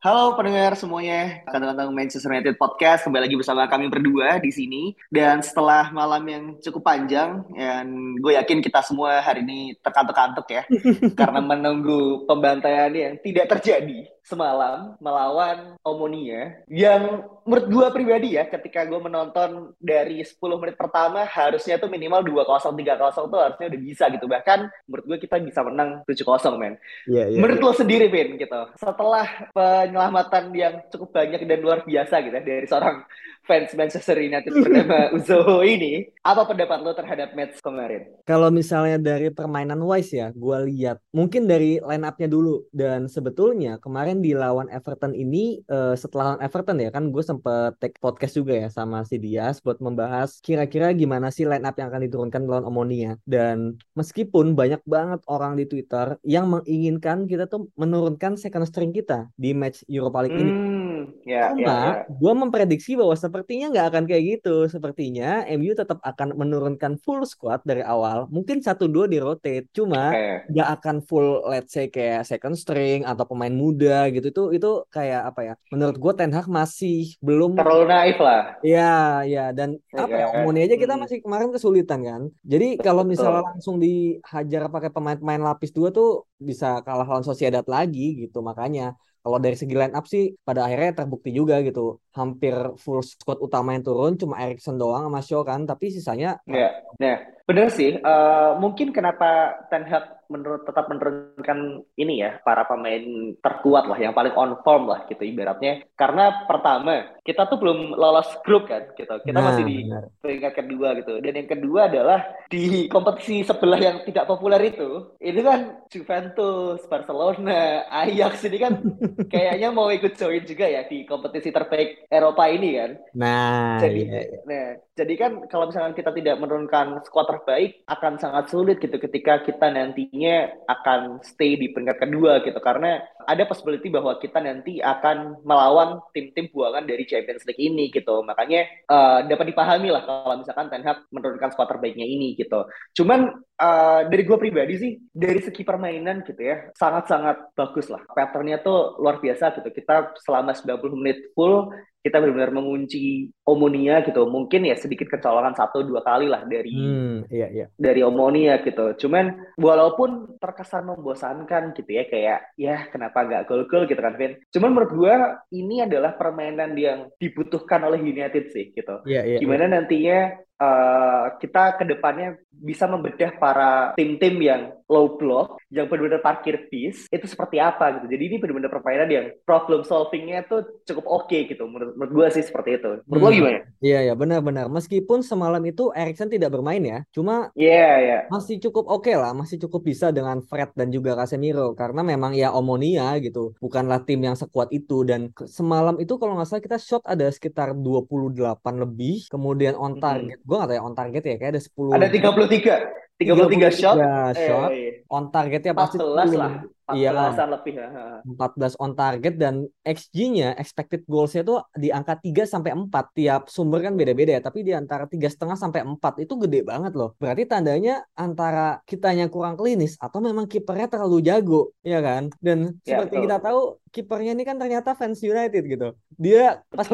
Halo pendengar semuanya, kata-kata Manchester United Podcast kembali lagi bersama kami berdua di sini. Dan setelah malam yang cukup panjang, dan gue yakin kita semua hari ini terkantuk-kantuk ya, karena menunggu pembantaian yang tidak terjadi semalam melawan Omonia yang menurut gue pribadi ya ketika gue menonton dari 10 menit pertama harusnya tuh minimal 2-0 3-0 tuh harusnya udah bisa gitu bahkan menurut gue kita bisa menang 7-0 men Iya, iya. menurut iya. lo sendiri Vin gitu setelah penyelamatan yang cukup banyak dan luar biasa gitu ya dari seorang fans Manchester United bernama Uzoho ini apa pendapat lo terhadap match kemarin Kalau misalnya dari permainan wise ya, gue lihat mungkin dari line up-nya dulu. Dan sebetulnya kemarin di lawan Everton ini, eh, setelah lawan Everton ya kan gue sempet take podcast juga ya sama si Dias buat membahas kira-kira gimana sih line up yang akan diturunkan lawan Omonia. Dan meskipun banyak banget orang di Twitter yang menginginkan kita tuh menurunkan second string kita di match Europa League ini. hmm ya ya, Cuma ya. gue memprediksi bahwa sepertinya nggak akan kayak gitu. Sepertinya MU tetap akan menurunkan full squad dari awal. Mungkin satu dua di rotate. Cuma nggak akan full let's say kayak second string atau pemain muda gitu. Itu itu kayak apa ya? Menurut gue Ten Hag masih belum terlalu naif lah Ya, ya, dan Ya apa ya, kan? Omoni aja kita Hmm. masih kemarin kesulitan kan. Jadi kalau misalnya langsung dihajar pakai pemain-pemain lapis dua tuh bisa kalah lawan Sociedad lagi gitu. Makanya kalau dari segi line up sih pada akhirnya terbukti juga gitu. Hampir full squad utama yang turun cuma Erikson doang sama Shaw kan, tapi sisanya Ya, ya, bener sih. Eh, mungkin kenapa Ten Hag menurut tetap menurunkan ini ya para pemain terkuat lah, yang paling on form lah gitu ibaratnya. Karena pertama kita tuh belum lolos grup kan, gitu. Kita Nah, masih di peringkat kedua gitu. Dan yang kedua adalah di kompetisi sebelah yang tidak populer itu, ini kan Juventus, Barcelona, Ajax ini kan kayaknya mau ikut join juga ya di kompetisi terbaik Eropa ini kan. Nah, Jadi, iya, iya. nah, jadi kan kalau misalkan kita tidak menurunkan skuad terbaik, akan sangat sulit gitu ketika kita nantinya akan stay di peringkat kedua gitu. Karena ada possibility bahwa kita nanti akan melawan tim-tim buangan dari Champions League ini gitu. Makanya eh, dapat dipahami lah kalau misalkan Ten Hag menurunkan skuad terbaiknya ini gitu. Cuman eh, dari gue pribadi sih, dari segi permainan gitu ya, sangat-sangat bagus lah. Patternnya tuh luar biasa gitu. Kita selama 90 menit full kita benar-benar mengunci Omonia gitu. Mungkin ya sedikit kecolongan satu dua kali lah dari Hmm, iya, iya. dari Omonia gitu. Cuman walaupun terkesan membosankan gitu ya kayak ya kenapa nggak gol-gol gitu kan Vin. Cuman menurut gua ini adalah permainan yang dibutuhkan oleh United sih gitu. Iya, iya, iya. Gimana nantinya eh, kita ke depannya bisa membedah para tim-tim yang low block, yang benar-benar parkir bis, itu seperti apa gitu. Jadi ini benar-benar permainan yang problem solvingnya tuh cukup oke gitu. Menurut, menurut gue sih seperti itu. Menurut lo Hmm. gimana? Iya, iya, benar-benar. Meskipun semalam itu Erikson tidak bermain ya, cuma Iya, iya. masih cukup oke lah, masih cukup bisa dengan Fred dan juga Casemiro karena memang ya Omonia gitu, bukanlah tim yang sekuat itu dan semalam itu kalau nggak salah kita shot ada sekitar 28 lebih, kemudian on Mhm. target, gue nggak tahu ya on target ya kayak ada 10 Ada 33. 33 shot. 33 Eh, shot, iya. on targetnya pasti 14 10. lah. Iya. 14-an lebih. ha. 14 on target dan XG-nya expected goals-nya tuh di angka 3 sampai 4 tiap sumber kan beda-beda ya tapi di antara tiga setengah sampai 4 itu gede banget loh berarti tandanya antara kitanya kurang klinis atau memang kipernya terlalu jago ya kan dan Ya, seperti betul. kita tahu kipernya ini kan ternyata fans United gitu dia pas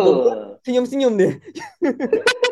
senyum-senyum deh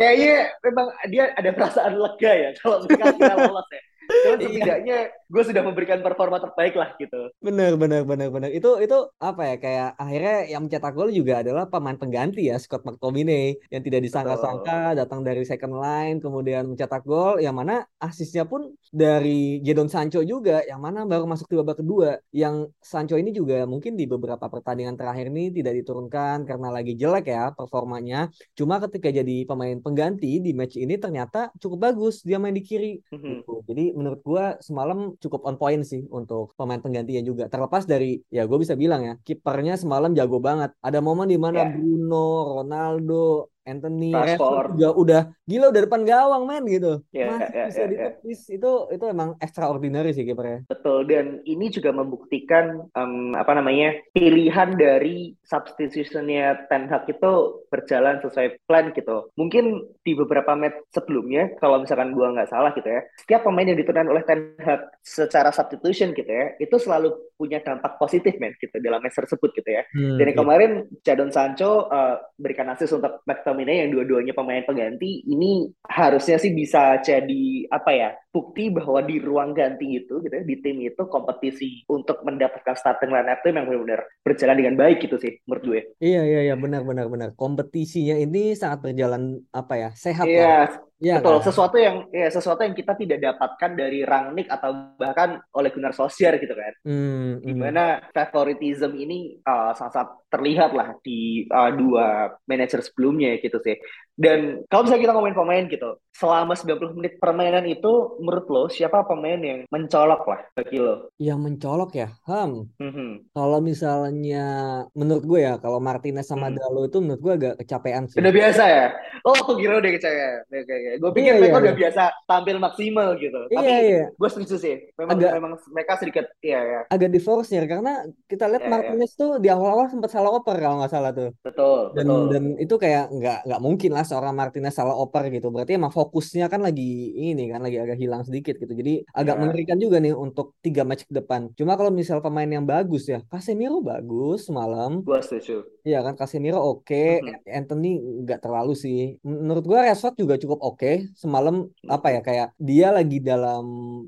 Kayaknya memang dia ada perasaan lega ya kalau misalkan kita lolos ya. Cuman Iya. setidaknya gue sudah memberikan performa terbaik lah gitu. Bener, bener, bener, bener. Itu, itu apa ya? Kayak akhirnya yang mencetak gol juga adalah pemain pengganti ya, Scott McTominay, yang tidak disangka-sangka datang dari second line, kemudian mencetak gol, yang mana asisnya pun dari Jadon Sancho juga, yang mana baru masuk di babak kedua. Yang Sancho ini juga mungkin di beberapa pertandingan terakhir ini tidak diturunkan karena lagi jelek ya performanya. Cuma ketika jadi pemain pengganti di match ini ternyata cukup bagus dia main di kiri. Mhm. Gitu. Jadi menurut gua semalam cukup on point sih untuk pemain penggantinya juga. Terlepas dari ya gue bisa bilang ya kipernya semalam jago banget. Ada momen di mana yeah. Bruno, Ronaldo, Anthony Rashford juga udah gila udah depan gawang men gitu. Yeah, Masih yeah, bisa yeah, ditepis yeah. itu itu emang extraordinary sih kipernya. Betul dan ini juga membuktikan um, apa namanya pilihan dari substitutionnya Ten Hag itu berjalan sesuai plan gitu. Mungkin di beberapa match sebelumnya kalau misalkan gua nggak salah gitu ya, setiap pemain yang diturunkan oleh Ten Hag secara substitution gitu ya, itu selalu punya dampak positif men gitu dalam match tersebut gitu ya. Hmm, dan iya. kemarin Jadon Sancho uh, berikan asis untuk McTominay McTominay yang dua-duanya pemain pengganti ini harusnya sih bisa jadi apa ya bukti bahwa di ruang ganti itu gitu ya, di tim itu kompetisi untuk mendapatkan starting lineup itu memang benar-benar berjalan dengan baik gitu sih menurut gue. Iya iya iya benar benar benar. Kompetisinya ini sangat berjalan apa ya? sehat iya. lah. Ya, Betul, kan? sesuatu yang ya sesuatu yang kita tidak dapatkan dari Rangnick atau bahkan oleh Gunnar Solskjaer gitu kan. Hmm, Di mana hmm. favoritism ini uh, sangat-sangat terlihat lah di uh, dua manajer sebelumnya gitu sih. Dan kalau misalnya kita ngomongin pemain gitu, selama 90 menit permainan itu menurut lo siapa pemain yang mencolok lah bagi lo? Yang mencolok ya? Hmm. Mm-hmm. Kalau misalnya menurut gue ya, kalau Martinez sama mm. Dalo itu menurut gue agak kecapean sih. Udah biasa ya? Oh, aku kira udah kecapean. Oke, oke. Gue pikir iya, mereka iya, udah iya. biasa tampil maksimal gitu. Iya, Tapi iya. gue setuju sih. Memang, agak, memang mereka sedikit, iya ya. Agak di force ya, karena kita lihat yeah, Martinez yeah. tuh di awal-awal sempat salah oper kalau nggak salah tuh. Betul, dan, betul. Dan itu kayak nggak nggak mungkin lah seorang Martinez salah oper gitu. Berarti emang fokusnya kan lagi ini kan lagi agak hilang sedikit gitu. Jadi agak yeah. mengerikan juga nih untuk tiga match ke depan. Cuma kalau misal pemain yang bagus ya, Casemiro bagus semalam. Gua setuju. Iya kan Casemiro oke, okay. mm-hmm. Anthony nggak terlalu sih. Menurut gua Rashford juga cukup oke. Okay. Semalam mm-hmm. apa ya kayak dia lagi dalam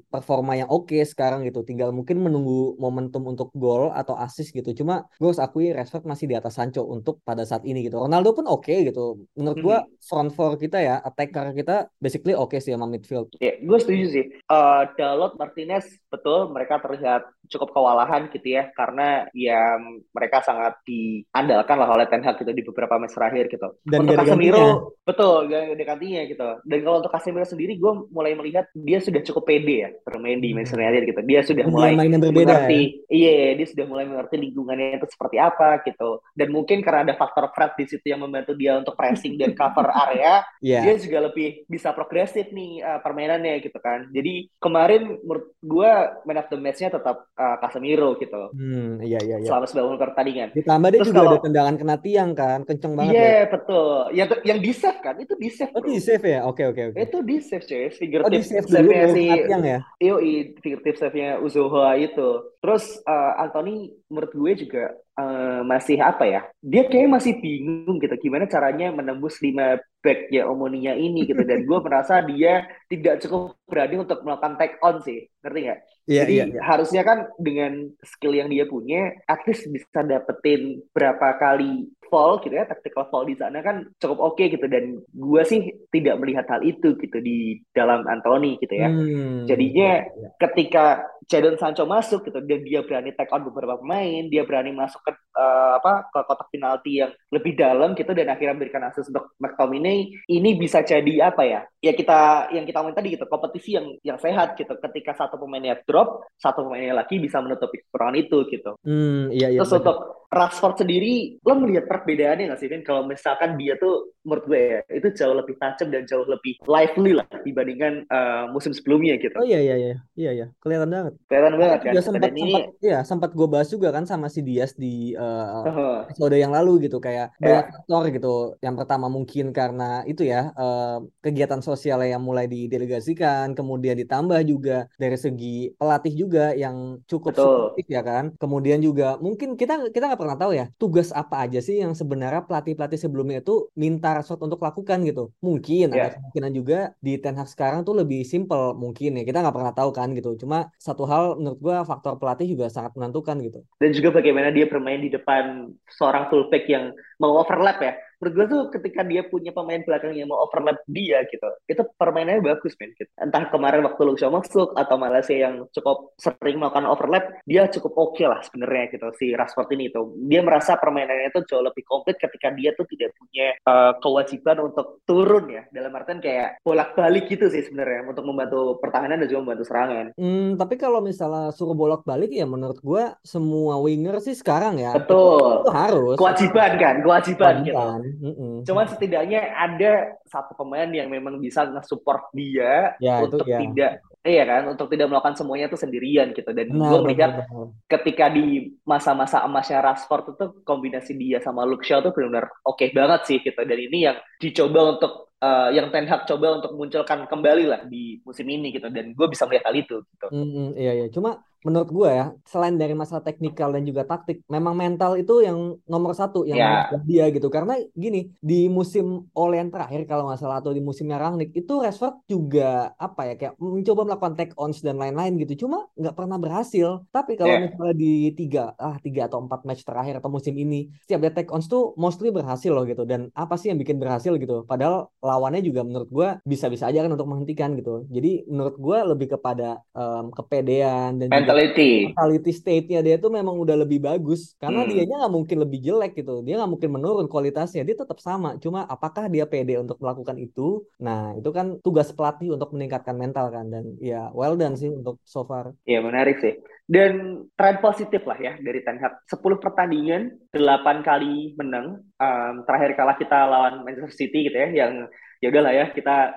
performa yang oke okay sekarang gitu. Tinggal mungkin menunggu momentum untuk gol atau assist gitu. Cuma gue harus akui Rashford masih di atas Sancho untuk pada saat ini gitu. Ronaldo pun oke okay, gitu. Menurut gua mm-hmm. front four kita ya, attacker kita basically oke okay sih sama midfield. Iya, gue setuju sih. Uh, Dalot, Martinez, betul mereka terlihat cukup kewalahan gitu ya, karena ya mereka sangat diandalkan lah oleh Ten Hag gitu di beberapa match terakhir gitu. Dan untuk Casemiro, betul, gak gantinya gitu. Dan kalau untuk Casemiro sendiri, gue mulai melihat dia sudah cukup pede ya bermain di Manchester. United gitu. Dia sudah mulai mengerti, ya? iya, dia sudah mulai mengerti lingkungannya itu seperti apa gitu. Dan mungkin karena ada faktor Fred di situ yang membantu dia untuk pressing dan cover area, yeah. dia juga lebih bisa progresif nih uh, permainannya gitu kan. Jadi kemarin menurut gue man of the match-nya tetap uh, Casemiro gitu. Hmm, iya iya iya. Selama 90 pertandingan. Ditambah dia Terus juga kalau, ada tendangan kena tiang kan, kenceng banget. Iya, yeah, betul. Yang yang di save kan, itu di save. Oh, di save ya? Oke oke oke. Okay. Itu di save cuy, figuratif oh, di save save-nya si tiang ya. Iyo, figuratif save-nya Uzoha itu. Terus uh, Anthony menurut gue juga uh, masih apa ya? Dia kayak masih bingung gitu gimana caranya menembus lima back ya Omonia ini gitu dan gue merasa dia tidak cukup berani untuk melakukan take on sih ngerti nggak? Yeah, Jadi yeah, yeah. harusnya kan dengan skill yang dia punya, at least bisa dapetin berapa kali fall gitu ya, tactical fall di sana kan cukup oke okay gitu dan gue sih tidak melihat hal itu gitu di dalam Anthony gitu ya. Hmm, Jadinya yeah, yeah. ketika Jadon Sancho masuk gitu dan dia berani take on beberapa pemain, dia berani masuk ke uh, apa ke kotak penalti yang lebih dalam gitu dan akhirnya memberikan akses untuk McTominay, ini bisa jadi apa ya? Ya kita yang kita ngomongin tadi gitu, kompetisi yang yang sehat gitu. Ketika satu pemainnya drop, satu pemainnya lagi bisa menutupi kekurangan itu gitu. Hmm, iya, iya, Terus bener. untuk Rashford sendiri, lo melihat perbedaannya nggak sih, Vin? Kalau misalkan dia tuh, menurut gue ya, itu jauh lebih tajam dan jauh lebih lively lah dibandingkan uh, musim sebelumnya gitu. Oh iya, iya, iya. Iya, iya. Kelihatan banget. Kelihatan banget kan? Sempat, sempat, ini... ya, sempat gue bahas juga kan sama si Dias di uh, episode yang lalu gitu. Kayak yeah. faktor gitu. Yang pertama mungkin karena itu ya, uh, kegiatan sosial yang mulai didelegasikan, kemudian ditambah juga dari segi pelatih juga yang cukup suportif ya kan. Kemudian juga mungkin kita kita nggak pernah tahu ya tugas apa aja sih yang sebenarnya pelatih-pelatih sebelumnya itu minta Rashford untuk lakukan gitu. Mungkin yeah. ada kemungkinan juga di Ten Hag sekarang tuh lebih simple mungkin ya. Kita nggak pernah tahu kan gitu. Cuma satu hal menurut gua faktor pelatih juga sangat menentukan gitu. Dan juga bagaimana dia bermain di depan seorang fullback yang mau overlap ya menurut gue tuh ketika dia punya pemain belakang yang mau overlap dia gitu itu permainannya bagus men gitu. entah kemarin waktu Luxio masuk atau Malaysia yang cukup sering melakukan overlap dia cukup oke okay lah sebenarnya gitu si Rashford ini tuh. Dia merasa permainannya itu jauh lebih komplit ketika dia tuh tidak punya uh, kewajiban untuk turun ya. Dalam artian kayak bolak-balik gitu sih sebenarnya untuk membantu pertahanan dan juga membantu serangan. Hmm, tapi kalau misalnya suruh bolak-balik ya menurut gue semua winger sih sekarang ya betul. itu harus. Kewajiban kan kewajiban, kewajiban. gitu Mm-mm. Cuman setidaknya ada satu pemain yang memang bisa nge-support dia ya, untuk itu, ya. tidak iya kan untuk tidak melakukan semuanya itu sendirian gitu dan gue melihat ketika di masa-masa emasnya Rashford itu kombinasi dia sama Luke Shaw tuh benar-benar oke okay banget sih gitu dan ini yang dicoba untuk uh, yang Ten Hag coba untuk munculkan kembali lah di musim ini gitu. Dan gue bisa melihat hal itu gitu. Mm -hmm, iya iya. Cuma menurut gue ya selain dari masalah teknikal dan juga taktik memang mental itu yang nomor satu yang yeah. dia gitu. Karena gini di musim Ole yang terakhir kalau nggak salah atau di musimnya Rangnick itu Rashford juga apa ya kayak mencoba melakukan take ons dan lain-lain gitu. Cuma nggak pernah berhasil. Tapi kalau yeah. misalnya di tiga ah tiga atau empat match terakhir atau musim ini setiap dia take ons tuh mostly berhasil loh gitu. Dan apa sih yang bikin berhasil gitu? Padahal lawannya juga menurut gue bisa-bisa aja kan untuk menghentikan gitu. Jadi menurut gue lebih kepada um, kepedean dan mentality. mentality state-nya dia tuh memang udah lebih bagus. Karena hmm. dianya nggak mungkin lebih jelek gitu. Dia nggak mungkin menurun kualitasnya. Dia tetap sama. Cuma apakah dia pede untuk melakukan itu? Nah itu kan tugas pelatih untuk meningkatkan mental kan. Dan ya well done sih untuk so far. Ya menarik sih dan tren positif lah ya dari Ten Hag. 10 pertandingan 8 kali menang. Um, terakhir kalah kita lawan Manchester City gitu ya yang ya udahlah ya kita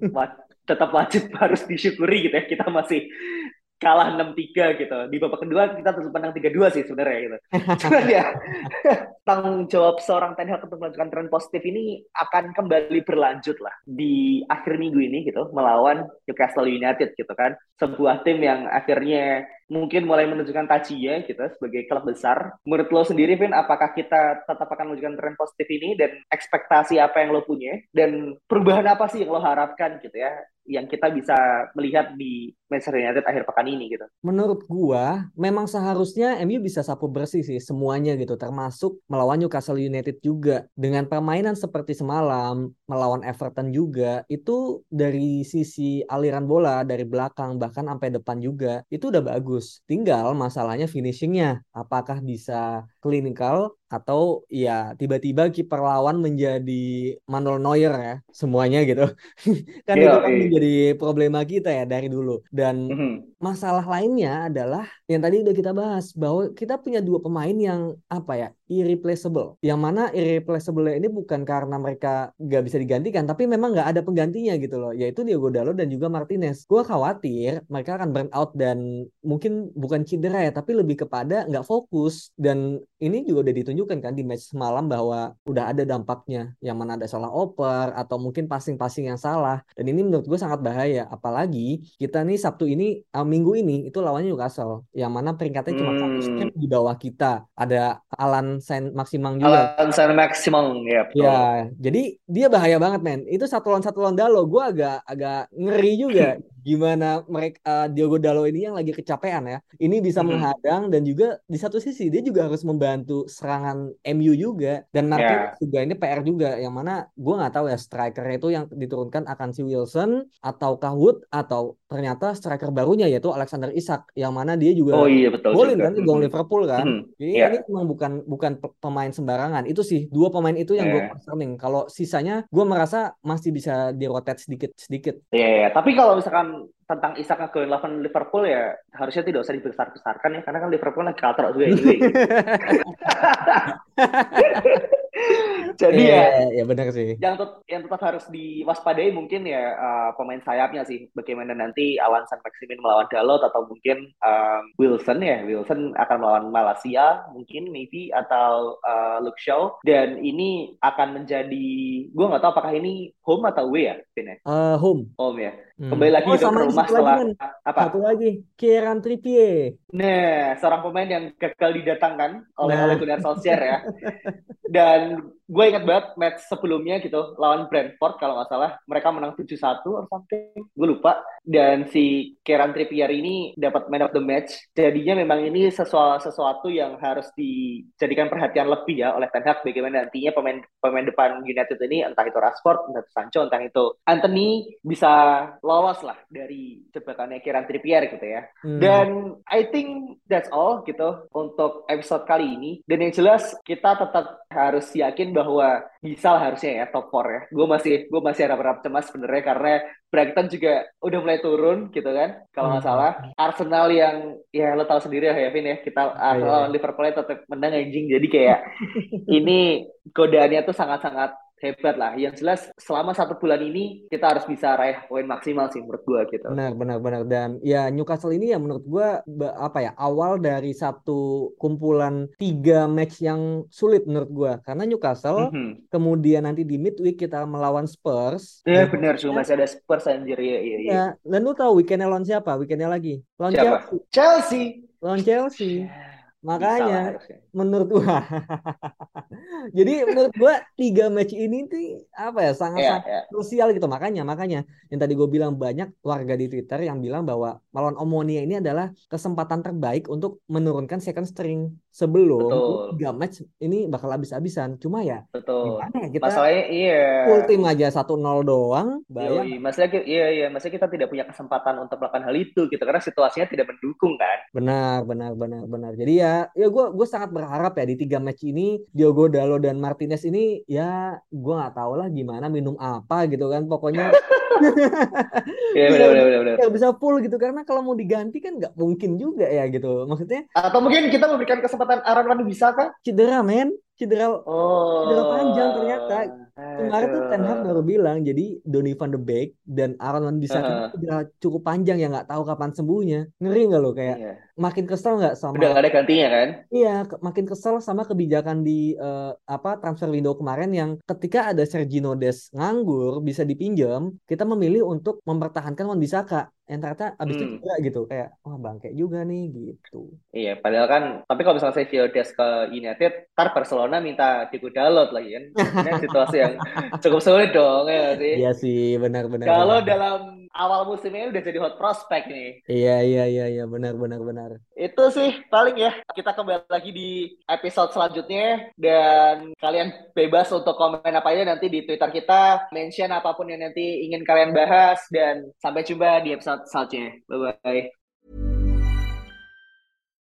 tetap wajib harus disyukuri gitu ya kita masih kalah 6-3 gitu. Di babak kedua kita terus menang 3-2 sih sebenarnya gitu. Cuman ya tanggung jawab seorang Ten Hag untuk melakukan tren positif ini akan kembali berlanjut lah di akhir minggu ini gitu melawan Newcastle United gitu kan. Sebuah tim yang akhirnya mungkin mulai menunjukkan tajinya gitu sebagai klub besar. Menurut lo sendiri Vin, apakah kita tetap akan menunjukkan tren positif ini dan ekspektasi apa yang lo punya dan perubahan apa sih yang lo harapkan gitu ya yang kita bisa melihat di Manchester United akhir pekan ini gitu. Menurut gua memang seharusnya MU bisa sapu bersih sih semuanya gitu termasuk melawan Newcastle United juga dengan permainan seperti semalam melawan Everton juga itu dari sisi aliran bola dari belakang bahkan sampai depan juga itu udah bagus. Tinggal masalahnya finishingnya apakah bisa clinical atau ya tiba-tiba kiper lawan menjadi Manuel Neuer ya semuanya gitu. Kan yeah, itu kan yeah. menjadi problema kita ya dari dulu. Dan mm -hmm. masalah lainnya adalah yang tadi udah kita bahas bahwa kita punya dua pemain yang apa ya irreplaceable. Yang mana irreplaceable ini bukan karena mereka nggak bisa digantikan tapi memang nggak ada penggantinya gitu loh. Yaitu Diego Dalot dan juga Martinez. Gue khawatir mereka akan burn out dan mungkin bukan cedera ya tapi lebih kepada nggak fokus dan ini juga udah ditunjukkan kan di match semalam bahwa udah ada dampaknya. Yang mana ada salah oper atau mungkin passing-passing yang salah. Dan ini menurut gue sangat bahaya. Apalagi kita nih Sabtu ini uh, minggu ini itu lawannya Newcastle. Yang mana peringkatnya cuma satu hmm. step di bawah kita. Ada Alan Saint Maximang juga. Alan Saint Maximang ya ya jadi dia bahaya banget men. Itu satu lawan satu lawan Dalo. Gue agak agak ngeri juga gimana mereka uh, Diogo Dalo ini yang lagi kecapean ya. Ini bisa hmm. menghadang dan juga di satu sisi dia juga harus membantu serangan MU juga dan Marquinhos yeah. juga ini PR juga yang mana gue nggak tahu ya striker itu yang diturunkan akan si Wilson atau Wood atau ternyata striker barunya yaitu Alexander Isak yang mana dia juga oh, iya, betul golin kan gol Liverpool kan. Hmm. Jadi yeah. ini memang bukan bukan pemain sembarangan. Itu sih dua pemain itu yang yeah. gue concerning. Kalau sisanya gue merasa masih bisa dirotate sedikit sedikit. Iya, yeah, yeah. tapi kalau misalkan tentang Isak ke lawan Liverpool ya harusnya tidak usah dibesar-besarkan ya karena kan Liverpool lagi kalah juga ya. Jadi yeah, ya, ya benar sih. Yang tet yang tetap harus diwaspadai mungkin ya uh, pemain sayapnya sih. Bagaimana nanti Alan San Maximin melawan Dalot atau mungkin um, Wilson ya. Wilson akan melawan Malaysia mungkin maybe atau uh, Luke Shaw dan ini akan menjadi gue nggak tahu apakah ini home atau away ya, Vin ya? Uh, home. Home ya. Hmm. Kembali lagi oh, ke rumah setelah lagi, apa? Satu lagi, Kieran Trippier. Nah, seorang pemain yang gagal didatangkan oleh nah. oleh Gunnar Solskjaer ya. Dan and gue ingat banget match sebelumnya gitu lawan Brentford kalau nggak salah. Mereka menang 7-1 or something. Gue lupa. Dan si Kieran Trippier ini dapat man of the match. Jadinya memang ini sesuatu sesuatu yang harus dijadikan perhatian lebih ya oleh Ten Hag. Bagaimana nantinya pemain pemain depan United ini entah itu Rashford entah itu Sancho entah itu Anthony bisa lolos lah dari jebakannya Kieran Trippier gitu ya. Hmm. dan I think that's all gitu untuk episode kali ini. Dan yang jelas kita tetap harus yakin bahwa bisa harusnya ya top 4 ya. Gue masih gue masih harap-harap cemas sebenarnya karena Brighton juga udah mulai turun gitu kan kalau nggak hmm. salah. Arsenal yang ya lo tahu sendiri ya Vin ya kita iya, Arsenal yeah. Liverpool tetap menang anjing jadi kayak ini godaannya tuh sangat-sangat hebat lah. Yang jelas selama satu bulan ini kita harus bisa raih poin maksimal sih menurut gua gitu. Benar, benar, benar. Dan ya Newcastle ini ya menurut gua apa ya awal dari satu kumpulan tiga match yang sulit menurut gua. Karena Newcastle, mm -hmm. kemudian nanti di midweek kita melawan Spurs. Iya yeah, benar, cuma masih ada Spurs anjir ya, iya, iya. Ya, dan lu tahu weekendnya lawan siapa? Weekendnya lagi. Lawan siapa? Chelsea. Chelsea. Lawan Chelsea. Makanya menurut gua. Jadi menurut gua tiga match ini tuh apa ya sangat-sangat yeah, yeah. krusial gitu. Makanya makanya yang tadi gue bilang banyak warga di Twitter yang bilang bahwa melawan Omonia ini adalah kesempatan terbaik untuk menurunkan second string sebelum Betul. tiga match ini bakal habis-habisan. Cuma ya Betul. ya kita masalahnya iya. full tim aja satu nol doang bayang. masalahnya iya iya masalahnya kita tidak punya kesempatan untuk melakukan hal itu gitu karena situasinya tidak mendukung kan? Benar benar benar benar. Jadi ya ya gue gue sangat berharap ya di tiga match ini Diogo Dalo dan Martinez ini ya gue nggak tahu lah gimana minum apa gitu kan pokoknya Iya benar benar benar. Yang bisa full gitu karena kalau mau diganti kan nggak mungkin juga ya gitu. Maksudnya atau mungkin kita memberikan kesempatan Aaron Wan bisa kah? Cedera men cedera oh. cedera panjang ternyata kemarin tuh Ten Hag baru bilang jadi Donny van de Beek dan Aaron Wan bisa uh. cedera cukup panjang ya nggak tahu kapan sembuhnya ngeri nggak lo kayak yeah. makin kesel nggak sama udah gak ada gantinya kan iya makin kesel sama kebijakan di uh, apa transfer window kemarin yang ketika ada Sergio Des nganggur bisa dipinjam kita memilih untuk mempertahankan Wan Bisaka yang ternyata abis hmm. itu juga gitu kayak wah bangke juga nih gitu. Iya padahal kan tapi kalau misalnya saya Des ke United ntar Barcelona minta Diego Dalot lagi kan. Ini situasi yang cukup sulit dong ya sih? Iya sih benar-benar kalau dalam awal musim ini udah jadi hot prospect nih. Iya iya iya iya benar benar benar. Itu sih paling ya kita kembali lagi di episode selanjutnya. Dan kalian bebas untuk komen apa aja nanti di Twitter kita mention apa pun yang nanti ingin kalian bahas. Dan sampai jumpa di episode 再见拜拜。